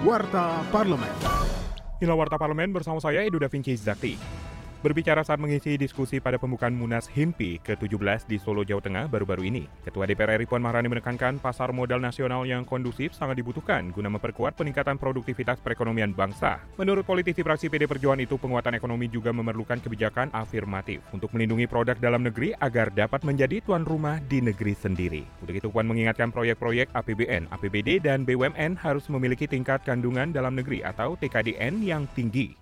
Warta Parlemen. Inilah Warta Parlemen bersama saya Edu Da Vinci Zakti. Berbicara saat mengisi diskusi pada pembukaan Munas HIMPI ke-17 di Solo, Jawa Tengah baru-baru ini, Ketua DPR RI Puan Maharani menekankan pasar modal nasional yang kondusif sangat dibutuhkan guna memperkuat peningkatan produktivitas perekonomian bangsa. Menurut politisi fraksi PD Perjuangan itu, penguatan ekonomi juga memerlukan kebijakan afirmatif untuk melindungi produk dalam negeri agar dapat menjadi tuan rumah di negeri sendiri. Untuk itu, Puan mengingatkan proyek-proyek APBN, APBD, dan BUMN harus memiliki tingkat kandungan dalam negeri atau TKDN yang tinggi.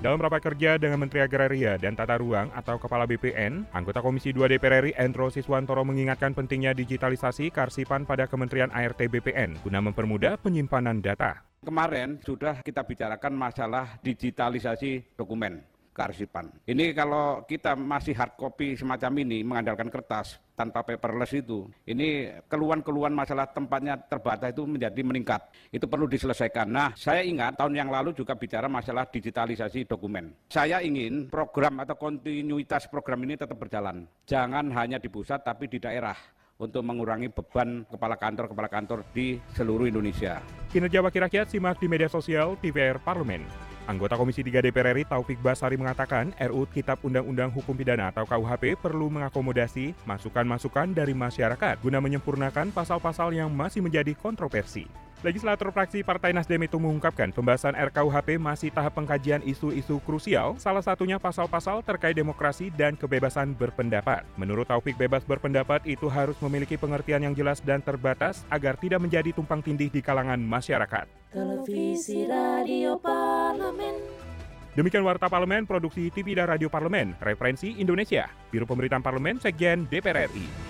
Dalam rapat kerja dengan Menteri Agraria dan Tata Ruang atau Kepala BPN, anggota Komisi 2 DPR RI Endro Siswantoro mengingatkan pentingnya digitalisasi karsipan pada Kementerian ART BPN guna mempermudah penyimpanan data. Kemarin sudah kita bicarakan masalah digitalisasi dokumen kearsipan. Ini kalau kita masih hard copy semacam ini mengandalkan kertas tanpa paperless itu, ini keluhan-keluhan masalah tempatnya terbatas itu menjadi meningkat. Itu perlu diselesaikan. Nah, saya ingat tahun yang lalu juga bicara masalah digitalisasi dokumen. Saya ingin program atau kontinuitas program ini tetap berjalan. Jangan hanya di pusat tapi di daerah untuk mengurangi beban kepala kantor-kepala kantor di seluruh Indonesia. Kinerja Wakil Rakyat simak di media sosial TVR Parlemen. Anggota Komisi 3 DPR RI Taufik Basari mengatakan RUU Kitab Undang-Undang Hukum Pidana atau KUHP perlu mengakomodasi masukan-masukan dari masyarakat guna menyempurnakan pasal-pasal yang masih menjadi kontroversi. Legislator fraksi Partai Nasdem itu mengungkapkan pembahasan RKUHP masih tahap pengkajian isu-isu krusial, salah satunya pasal-pasal terkait demokrasi dan kebebasan berpendapat. Menurut Taufik, bebas berpendapat itu harus memiliki pengertian yang jelas dan terbatas agar tidak menjadi tumpang tindih di kalangan masyarakat. Televisi Radio Parlemen. Demikian Warta Parlemen, Produksi TV dan Radio Parlemen, Referensi Indonesia, Biro Pemerintahan Parlemen, Sekjen DPR RI.